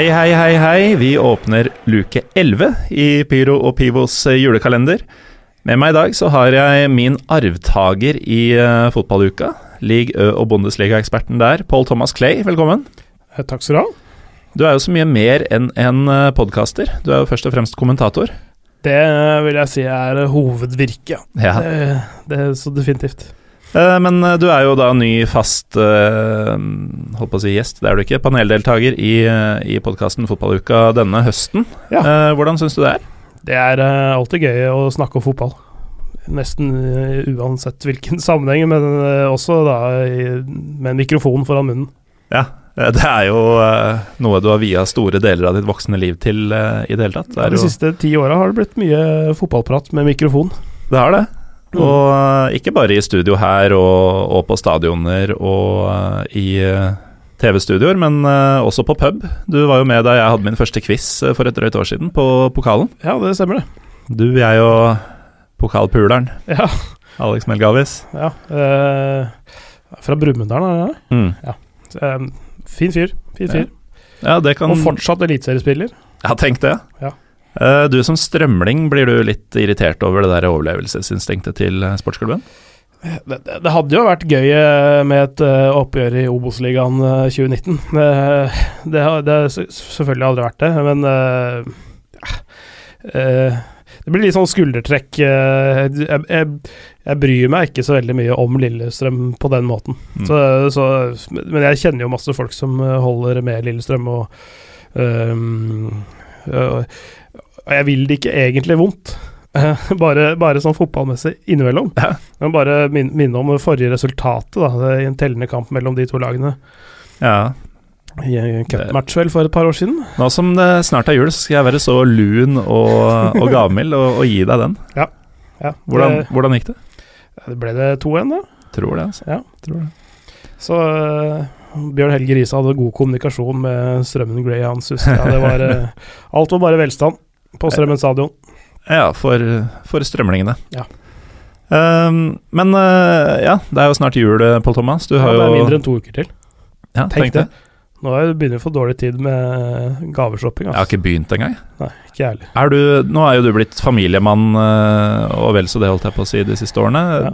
Hei, hei, hei, hei. Vi åpner luke 11 i Pyro og Pivos eh, julekalender. Med meg i dag så har jeg min arvtaker i uh, fotballuka. League Ø og Bundesliga-eksperten der, Paul Thomas Clay. Velkommen. Eh, Takk skal du ha. Du er jo så mye mer enn en uh, podkaster. Du er jo først og fremst kommentator. Det vil jeg si er hovedvirket. Ja. Det, det er så definitivt. Eh, men eh, du er jo da ny fast eh, holdt på å si gjest, det er du ikke, paneldeltaker i, i podkasten Fotballuka denne høsten. Ja. Hvordan syns du det er? Det er alltid gøy å snakke om fotball. Nesten uansett hvilken sammenheng, men også da med en mikrofon foran munnen. Ja, det er jo noe du har via store deler av ditt voksne liv til i det hele tatt. Det, er De siste ti åra har det blitt mye fotballprat med mikrofon. det har det. Mm. Og eh, ikke bare i studio her og, og på stadioner og eh, i eh, TV-studioer, men også på pub. Du var jo med da jeg hadde min første quiz for et drøyt år siden, på pokalen. Ja, det stemmer det. Du, jeg og pokalpuleren Ja. Alex Melgavis. ja eh, fra Brumunddal, er det det? Mm. Eh, fin fyr. Fin fyr. Ja, det kan Og fortsatt eliteseriespiller. Ja, tenk det. Ja. Eh, du som strømling, blir du litt irritert over det der overlevelsesinstinktet til eh, sportsklubben? Det, det, hadde jo vært gøy eh, med et oppgjør i Obos-ligaen eh, 2019. Det, det har det har selvfølgelig aldri vært det, men uh, uh, Det blir litt sånn skuldertrekk. Jeg, jeg, jeg bryr meg ikke så veldig mye om Lillestrøm på den måten. Mm. Så, så, men jeg kjenner jo masse folk som holder med Lillestrøm, og, øhm, og jeg vil det ikke egentlig vondt. Eh, bare, bare sånn fotballmessig innimellom. Ja. Men bare bare min, minne om det forrige resultatet da, i en tellende kamp mellom de to lagene. Ja. I en cupmatch vel for et par år siden. Nå som det snart er jul, så skal jeg være så lun og, og gavmild og, og gi deg den. Ja, Hvordan, det, hvordan gikk det? det ble det 2-1, da. Tror det, altså. Ja. Tror det. Så eh, Bjørn Helge Riise hadde god kommunikasjon med Strømmen Greyhounds. jeg. Det var, eh, alt var bare velstand på Strømmen stadion. Ja, for, for strømlingene. Ja. Um, men uh, ja, det er jo snart jul, eh, Pål Thomas. Du Ja, det er mindre enn to uker til. ja, Tenk det. Nå har begynner begynt å få dårlig tid med gaveshopping. Jeg har Altså. ikke begynt engang. Nei, ikke ærlig. Er du, nå er jo du blitt familiemann, eh, og vel så det, holdt jeg på å si, de siste årene. Ja.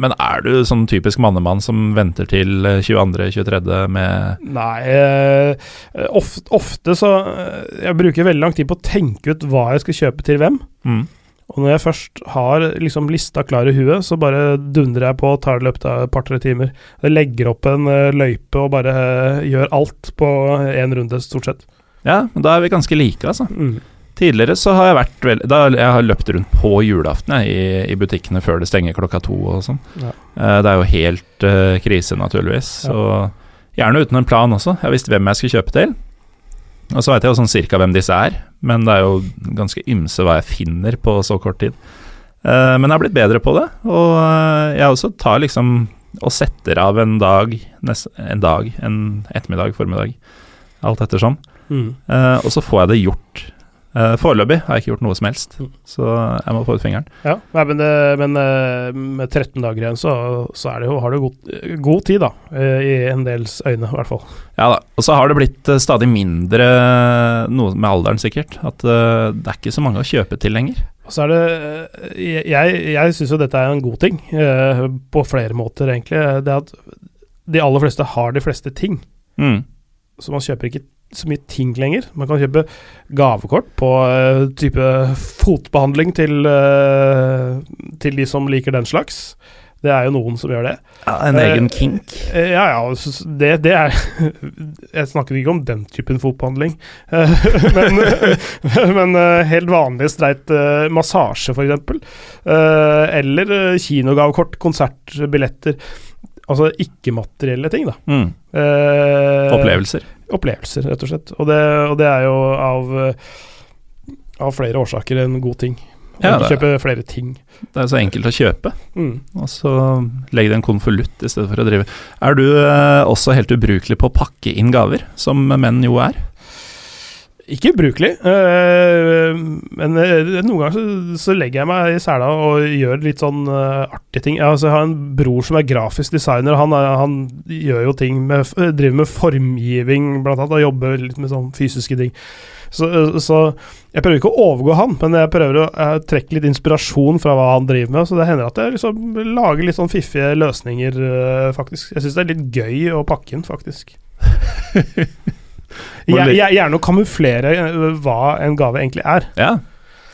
Men er du sånn typisk mannemann som venter til 22.-23. med Nei, eh, ofte, ofte så eh, Jeg bruker veldig lang tid på å tenke ut hva jeg skal kjøpe til hvem. mm. Og når jeg først har liksom lista klar i huet, så bare dundrer jeg på og tar det i løpet av et par-tre timer. Jeg legger opp en eh, løype og bare eh, gjør alt på én runde, stort sett. Ja, da er vi ganske like, altså. Mm. Tidligere så har jeg vært vel, da Jeg har løpt rundt på julaften jeg, i, i butikkene før det stenger klokka to og sånn. Ja. Eh, det er jo helt uh, krise, naturligvis. Ja. Så gjerne uten en plan også. Jeg visste hvem jeg skulle kjøpe til. Og så veit jeg jo sånn cirka hvem disse er, men det er jo ganske ymse hva jeg finner på så kort tid. Uh, men jeg har blitt bedre på det, og jeg også tar liksom og setter av en dag, en dag, en ettermiddag, formiddag, alt ettersom. Mm. Uh, og så får jeg det gjort. Uh, Foreløpig har jeg ikke gjort noe som helst, Mm. så jeg må få ut fingeren. Ja, nei, men, det, men eh, med 13 dager igjen, så, så er det jo, har du god, god tid, da. eh, I en dels øyne, i hvert fall. Ja da. Og så har det blitt eh, stadig mindre, noe med alderen sikkert, at uh, det er ikke så mange å kjøpe til lenger. Og så er det eh, Jeg, jeg syns jo dette er en god ting, uh, på flere måter, egentlig. Det at de aller fleste har de fleste ting. Mm. Så man kjøper ikke så mye ting lenger. Man kan kjøpe gavekort på uh, type fotbehandling til, uh, til de som liker den slags. Det er jo noen som gjør det. Ja, en Eh, egen kink. Uh, Ja, ja, det, det er Jeg snakker ikke om den typen fotbehandling. Eh, men men helt vanlig streit massasje, f.eks. Eller eh, kinogavekort, konsertbilletter. Altså ikke-materielle ting, da. Mm. Eh, Opplevelser. Opplevelser, rett og slett. Og det, og det er jo av, av flere årsaker en god ting. Å Ja, kjøpe flere ting. Det er så enkelt å kjøpe, Mm. og så legg det en konvolutt i stedet for å drive Er du eh, også helt ubrukelig på å pakke inn gaver, som menn jo er? Ikke ubrukelig, øh, men øh, noen ganger så, så, legger jeg meg i sela og gjør litt sånn øh, artige ting. Altså, jeg, har en bror som er grafisk designer. Han, er, han gjør jo ting med, driver med formgiving blant annet, og jobber litt med sånn fysiske ting. Så, så, jeg prøver ikke å overgå han, men jeg prøver å trekke litt inspirasjon fra hva han driver med. Så det hender at jeg liksom lager litt sånn fiffige løsninger, faktisk. Jeg syns det er litt gøy å pakke inn, faktisk. Gjerne å kamuflere øh, hva en gave egentlig er. Ja,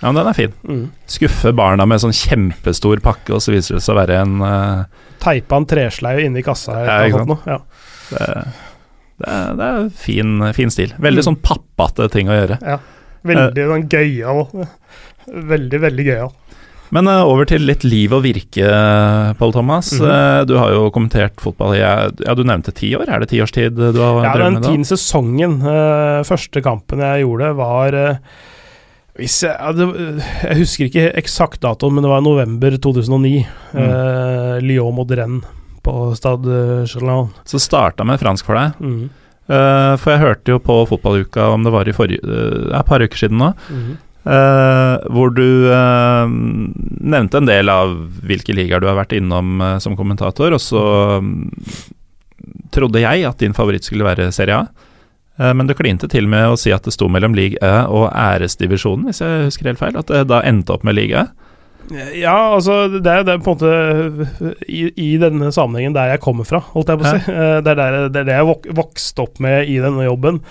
ja men den er fin. Mm. Skuffe barna med sånn kjempestor pakke, og så viser det seg å være en uh... Teipa en tresleie inni kassa. Ja, ikke sant? Ja. Det, det, er, det er fin, fin, stil. Veldig mm. sånn pappate ting å gjøre. Ja. Veldig uh, gøyal. Veldig, veldig gøyal. Men uh, over til litt liv og virke, Pål Thomas. Mm -hmm. uh, du har jo kommentert fotball i ja, Du nevnte ti år, er det ti års tid du har ja, drevet med? Ja, den tiende sesongen. Uh, første kampen jeg gjorde, var hvis jeg, jeg, husker ikke eksakt datoen, men det var november 2009. Mm. Lyon mot Rennes på Stade Chalon. Så starta med fransk for deg. Mm. for jeg hørte jo på fotballuka, om det var i forrige, et par uker siden nå, mm. Uh, hvor du uh, nevnte en del av hvilke ligaer du har vært innom uh, som kommentator, og så um, trodde jeg at din favoritt skulle være Serie A. men du klinte til med å si at det sto mellom league Ø og æresdivisjonen, hvis jeg husker helt feil. At det da endte opp med liga A. Ja, altså det er, det er, på en måte i, i, denne sammenhengen der jeg kommer fra, holdt jeg på å si. Det er, der, det er det jeg vokste opp med i denne jobben.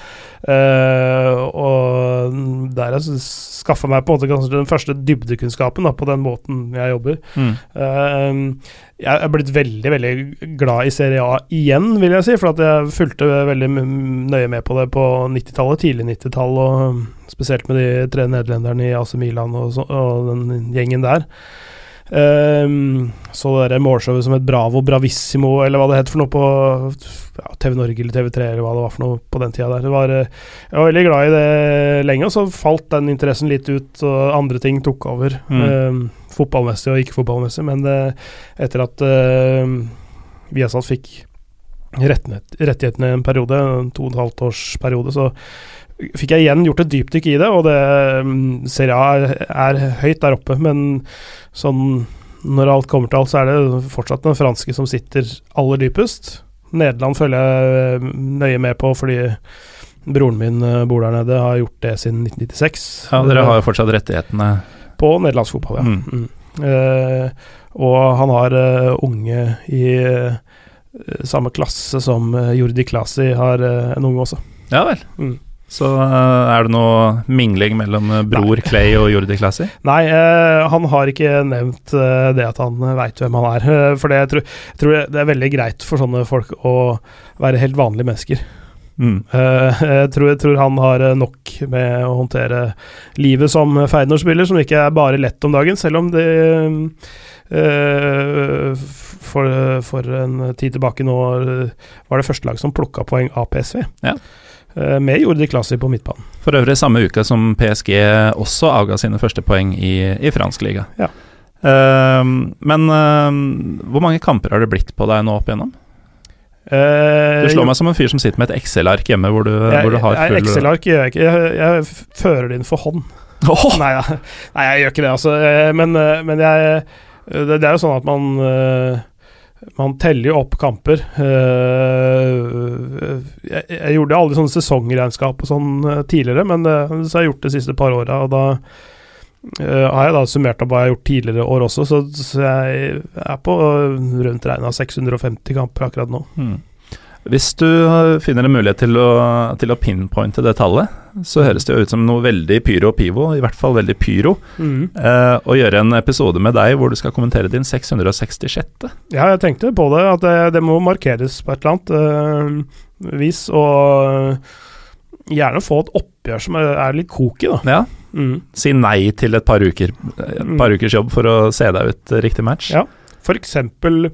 Uh, og der jeg skaffa meg på en måte kanskje den første dybdekunnskapen da, på den måten jeg jobber. Mm. Uh, jeg er blitt veldig veldig glad i Serie A igjen, vil jeg si. For at jeg fulgte veldig nøye med på det på 90-tallet, tidlig 90-tall, og spesielt med de tre nederlenderne i AC Milan og, så, og den gjengen der. Um, så det der målshowet som het Bravo Bravissimo, eller hva det het for noe på ja, TV Norge eller TV3, eller hva det var for noe på den tida der. Var, eh, jeg var veldig glad i det lenge, og så falt den interessen litt ut, og andre ting tok over. Mm. Um, fotballmessig og ikke fotballmessig, men det, etter at uh, Viasat fikk rettighetene i en periode, en to og et halvt års periode, så fikk jeg igjen gjort et dypdykk i det, og det mm, Serie A er, er høyt der oppe, men sånn når alt kommer til alt, så er det fortsatt den franske som sitter aller dypest. Nederland følger jeg mm, nøye med på fordi broren min eh, bor der nede, har gjort det siden 1996. Ja, Dere har jo fortsatt rettighetene? På nederlandsk fotball, ja. Mm. Mm. Uh, og han har uh, unge i uh, samme klasse som Jordi Klasi har en unge også. Ja vel. Mm. Så uh, er det noe mingling mellom uh, bror Nei. Clay og Jordi Classy? Nei, uh, han har ikke nevnt det at han veit hvem han er. for det, jeg tror, jeg tror, det er veldig greit for sånne folk å være helt vanlige mennesker. Mm. jeg, tror, jeg, tror, han har nok med å håndtere livet som Feyenoord-spiller, som ikke er bare lett om dagen, selv om det for, for, en tid tilbake nå var det første lag som plukka poeng av PSV. Ja. Eh, med Jordi Klassi på midtbanen. For øvrig samme uke som PSG også avga sine første poeng i, i fransk liga. Ja. Uh, men uh, hvor mange kamper har det blitt på deg nå opp igjennom? Uh, du slår meg som en fyr som sitter med et Excel-ark hjemme hvor du, jeg, hvor du har full Excel-ark gjør jeg ikke, jeg, jeg, fører det inn for hånd. Oh! Nei, jeg, nei, jeg gjør ikke det, altså. Men, men jeg det, det, er jo sånn at man man teller jo opp kamper. Eh, jeg, gjorde aldri sånne sesongregnskap og sånn eh, tidligere, men så har jeg gjort det de siste par åra. Og da har jeg da summert opp hva jeg har gjort tidligere år også, så, så jeg er på rundt regna 650 kamper akkurat nå. Mm. Hvis du finner en mulighet til å, til å, pinpointe det tallet, så høres det jo ut som noe veldig pyro og pivo, i hvert fall veldig pyro, mm. eh, å gjøre en episode med deg hvor du skal kommentere din 666. Ja, jeg tenkte på det, at det, det må markeres på et eller annet uh, vis, og gjerne få et oppgjør som er, er litt koki, da. Ja. Mm. Si nei til et par uker, et par mm. ukers jobb for å se deg ut riktig match. Ja, for eksempel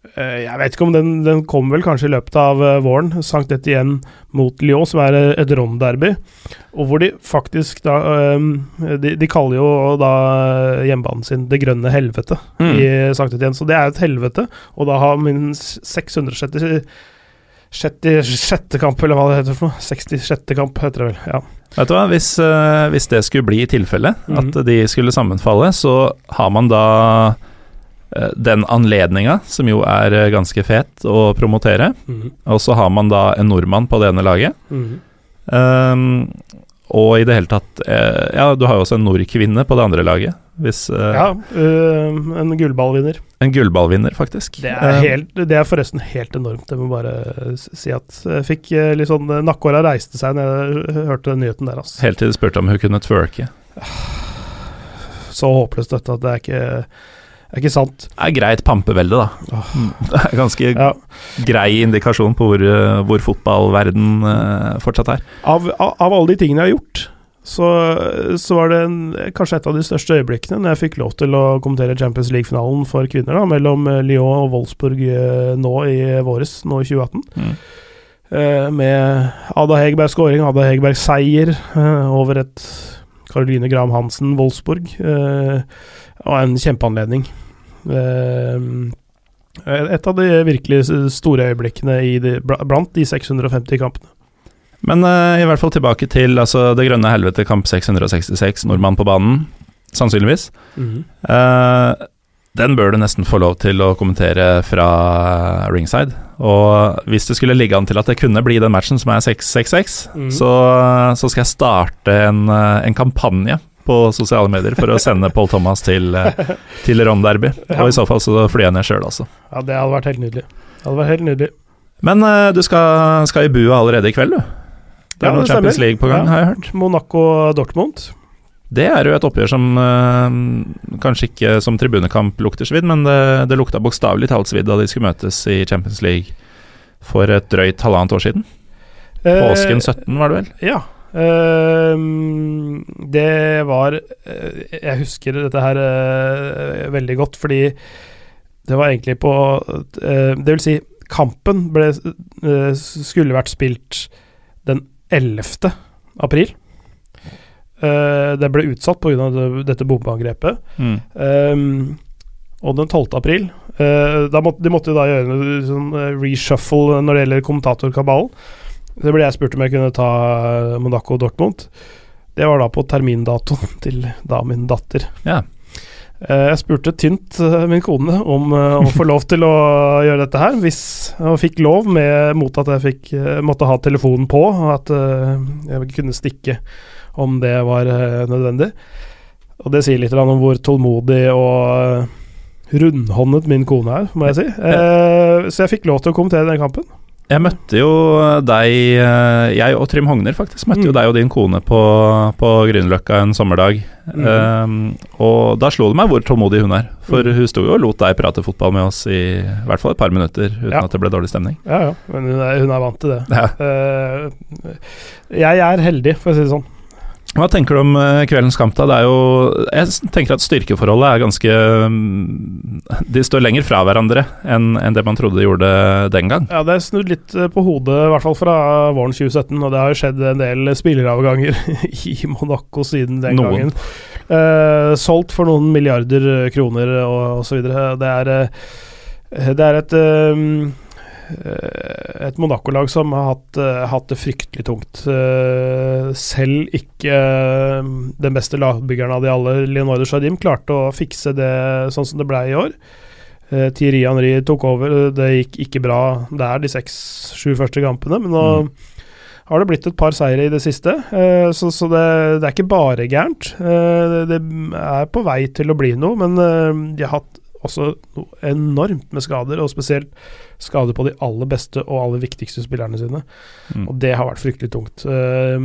jeg vet ikke om den, den kommer vel kanskje i løpet av uh, våren. Sankt Etienne mot Lyon, som er eh, et Rom-derby. Og hvor de faktisk da de, de, kaller jo da hjemmebanen sin Det grønne helvete mm. i Sankt Etienne. Så det er et helvete. Og da har min 666. kamp, eller hva det heter for noe. 66. kamp, heter det vel. ja Vet du hva, hvis, eh, hvis det skulle bli tilfellet, at de skulle sammenfalle, så har man da eh, den anledninga, som jo er eh, ganske fet å promotere, Mhm. og så har man da en nordmann på det ene laget. Mhm. Um, og i det hele tatt eh, Ja, du har jo også en nordkvinne på det andre laget. Hvis, eh, Ja, øh, en gullballvinner. En gullballvinner, faktisk. Det er, Eh, helt, det er forresten helt enormt. Jeg må bare si at jeg fikk eh, litt sånn Nakkehåra reiste seg når jeg hørte den nyheten der. Altså. Helt til de spurte om hun kunne twerke. Så håpløst dette at det er ikke, ikke sant. Det er greit pampevelde, da. Mm, Det er ganske Ja. grei indikasjon på hvor, eh, hvor fotballverden eh, fortsatt er. Av, av, av alle de tingene jeg har gjort, så, så var det en, kanskje et av de største øyeblikkene når jeg fikk lov til å kommentere Champions League-finalen for kvinner, da, mellom eh, Lyon og Wolfsburg nå i våres, nå i 2018. Mm. Med Ada Hegerberg skåring, Ada Hegerberg seier over et Caroline Graham Hansen Wolfsburg. Eh, og en kjempeanledning. Eh, et av de virkelig store øyeblikkene i de, blant de 650 kampene. Men eh, i hvert fall tilbake til altså, Det grønne helvete, kamp 666, nordmann på banen. Sannsynligvis. Eh, den bør du nesten få lov til å kommentere fra ringside. Og hvis det skulle ligge an til at det kunne bli den matchen som er 666, Mhm. så, så skal jeg starte en, eh, en kampanje på sosiale medier for å sende Paul Thomas til, eh, til Ron Derby. Og i så fall så flyr jeg ned sjøl, altså. Ja, det hadde vært helt nydelig. Det hadde vært helt nydelig. Men uh, du skal, skal i bua allerede i kveld, du? Det er Ja, noe det Champions. League på gang, Ja. har jeg hørt. Monaco-Dortmund. Det er jo et oppgjør som eh, kanskje ikke som tribunekamp lukter svidd, men det, det lukta bokstavelig talt svidd da de skulle møtes i Champions League for et drøyt halvannet år siden. Påsken 17, var det vel? Ja. Ehm, det var eh, Jeg husker dette her eh, veldig godt, fordi det var egentlig på eh, Det vil si, kampen ble, skulle vært spilt den 11. april. Det ble utsatt pga. dette bombeangrepet. Mm. Um, og den 12. april uh, måtte, De måtte da gjøre en sånn reshuffle når det gjelder kommentatorkabalen. Så ble jeg spurt om jeg kunne ta eh, Monaco Dortmund. Det var da på termindatoen til da min datter. Ja. Eh, jeg spurte tynt eh, min kone om å få lov til å gjøre dette her, hvis Og fikk lov, med, mot at jeg fikk, måtte ha telefonen på, og at jeg kunne stikke om det var nødvendig. Og det sier litt om hvor tålmodig og rundhåndet min kone er, må jeg si. Så jeg fikk lov til å kommentere den kampen. Jeg møtte jo deg, eh, jeg og Trym Hogner faktisk, møtte jo Mm. deg og din kone på, på Grünerløkka en sommerdag. Mm. Um, og da slo det meg hvor tålmodig hun er. For Mm. hun sto jo og lot deg prate fotball med oss i, i hvert fall et par minutter, uten Ja. at det ble dårlig stemning. Ja, ja, men hun er, hun er vant til det. Ja. Uh, jeg er heldig, for å si det sånn. Hva tenker du om eh, kveldens kamp, da? Det er jo Jeg tenker at styrkeforholdet er ganske mm, De står lenger fra hverandre enn det man trodde de gjorde den gang. Ja, det er snudd litt eh, på hodet, i hvert fall fra våren 2017. Og det har jo skjedd en del spilleravganger i Monaco siden den Noen. gangen. Eh, solgt for noen milliarder kroner og, osv. Det er, det er et eh, et Monaco-lag som har hatt, eh, hatt det fryktelig tungt. Eh, selv ikke eh, den beste lagbyggeren av de alle, Leonardo Jardim, klarte å fikse det sånn som det ble i år. Thierry Henry tok over, det gikk ikke bra der de seks-sju første kampene, men nå Mm. har det blitt et par seire i det siste, eh, så, så det, det er ikke bare gærent. Eh, det, er på vei til å bli noe, men eh, de har hatt også enormt med skader, og spesielt skader på de aller beste og aller viktigste spillerne sine. Mm. Og det har vært fryktelig tungt. Eh,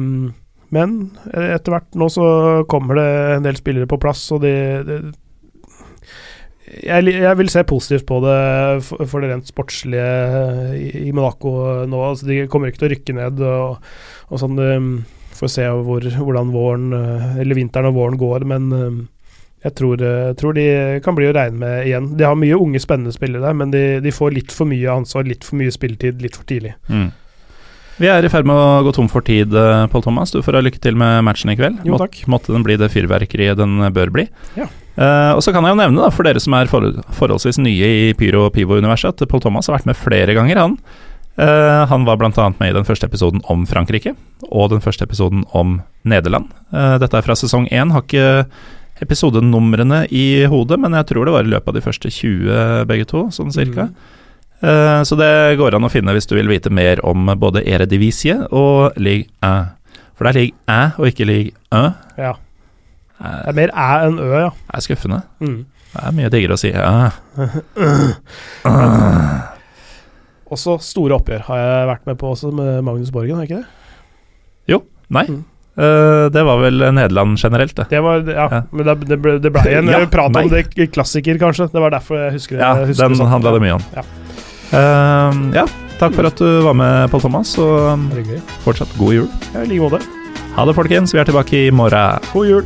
men etter hvert nå så kommer det en del spillere på plass, og de, de jeg, jeg vil se positivt på det for, for det rent sportslige i, i Monaco nå. Altså, de kommer ikke til å rykke ned. og, og sånn, um, Får se hvor, hvordan våren, eller vinteren og våren går, men um, jeg tror, eh, tror de kan bli å regne med igjen. De har mye unge, spennende spillere der, men de, de får litt for mye ansvar, litt for mye spilletid, litt for tidlig. Mm. Vi er i ferd med å gå tom for tid, eh, Pål Thomas. Du får ha lykke til med matchen i kveld. Jo, takk. Måtte den bli det fyrverkeriet den bør bli. Ja. Uh, og så kan jeg jo nevne, da, for dere som er forhold, forholdsvis nye i pyro- og pivo-universet, at Pål Thomas har vært med flere ganger, han. Uh, han var bl.a. med i den første episoden om Frankrike, og den første episoden om Nederland. Uh, dette er fra sesong én. Har ikke episodenumrene i hodet, men jeg tror det var i løpet av de første 20, begge to, sånn cirka. Eh, så det går an å finne hvis du vil vite mer om både Eredivisie og Ligue 1. For det er Ligue 1 og ikke Ligue 1. Ja. Det Det er mer æ enn ø, ja. Det er skuffende. Mm. Det er mye diggere å si æ. Også store oppgjør har jeg vært med på også, med Magnus Borgen, har jeg ikke det? Jo. Nei. Mm. Eh, det var vel Nederland generelt, det. Det var, ja, Ja. men det, det, ble, det ble en Ja, prat nei. om det klassiker, kanskje. Det var derfor jeg husker Ja, jeg husker den sånn. handla det mye om. Ja. Uh, ja, takk for at du var med, Pål Thomas, og fortsatt god jul. Ja, I like måte. Ha det, folkens. Vi er tilbake i morgen. God jul.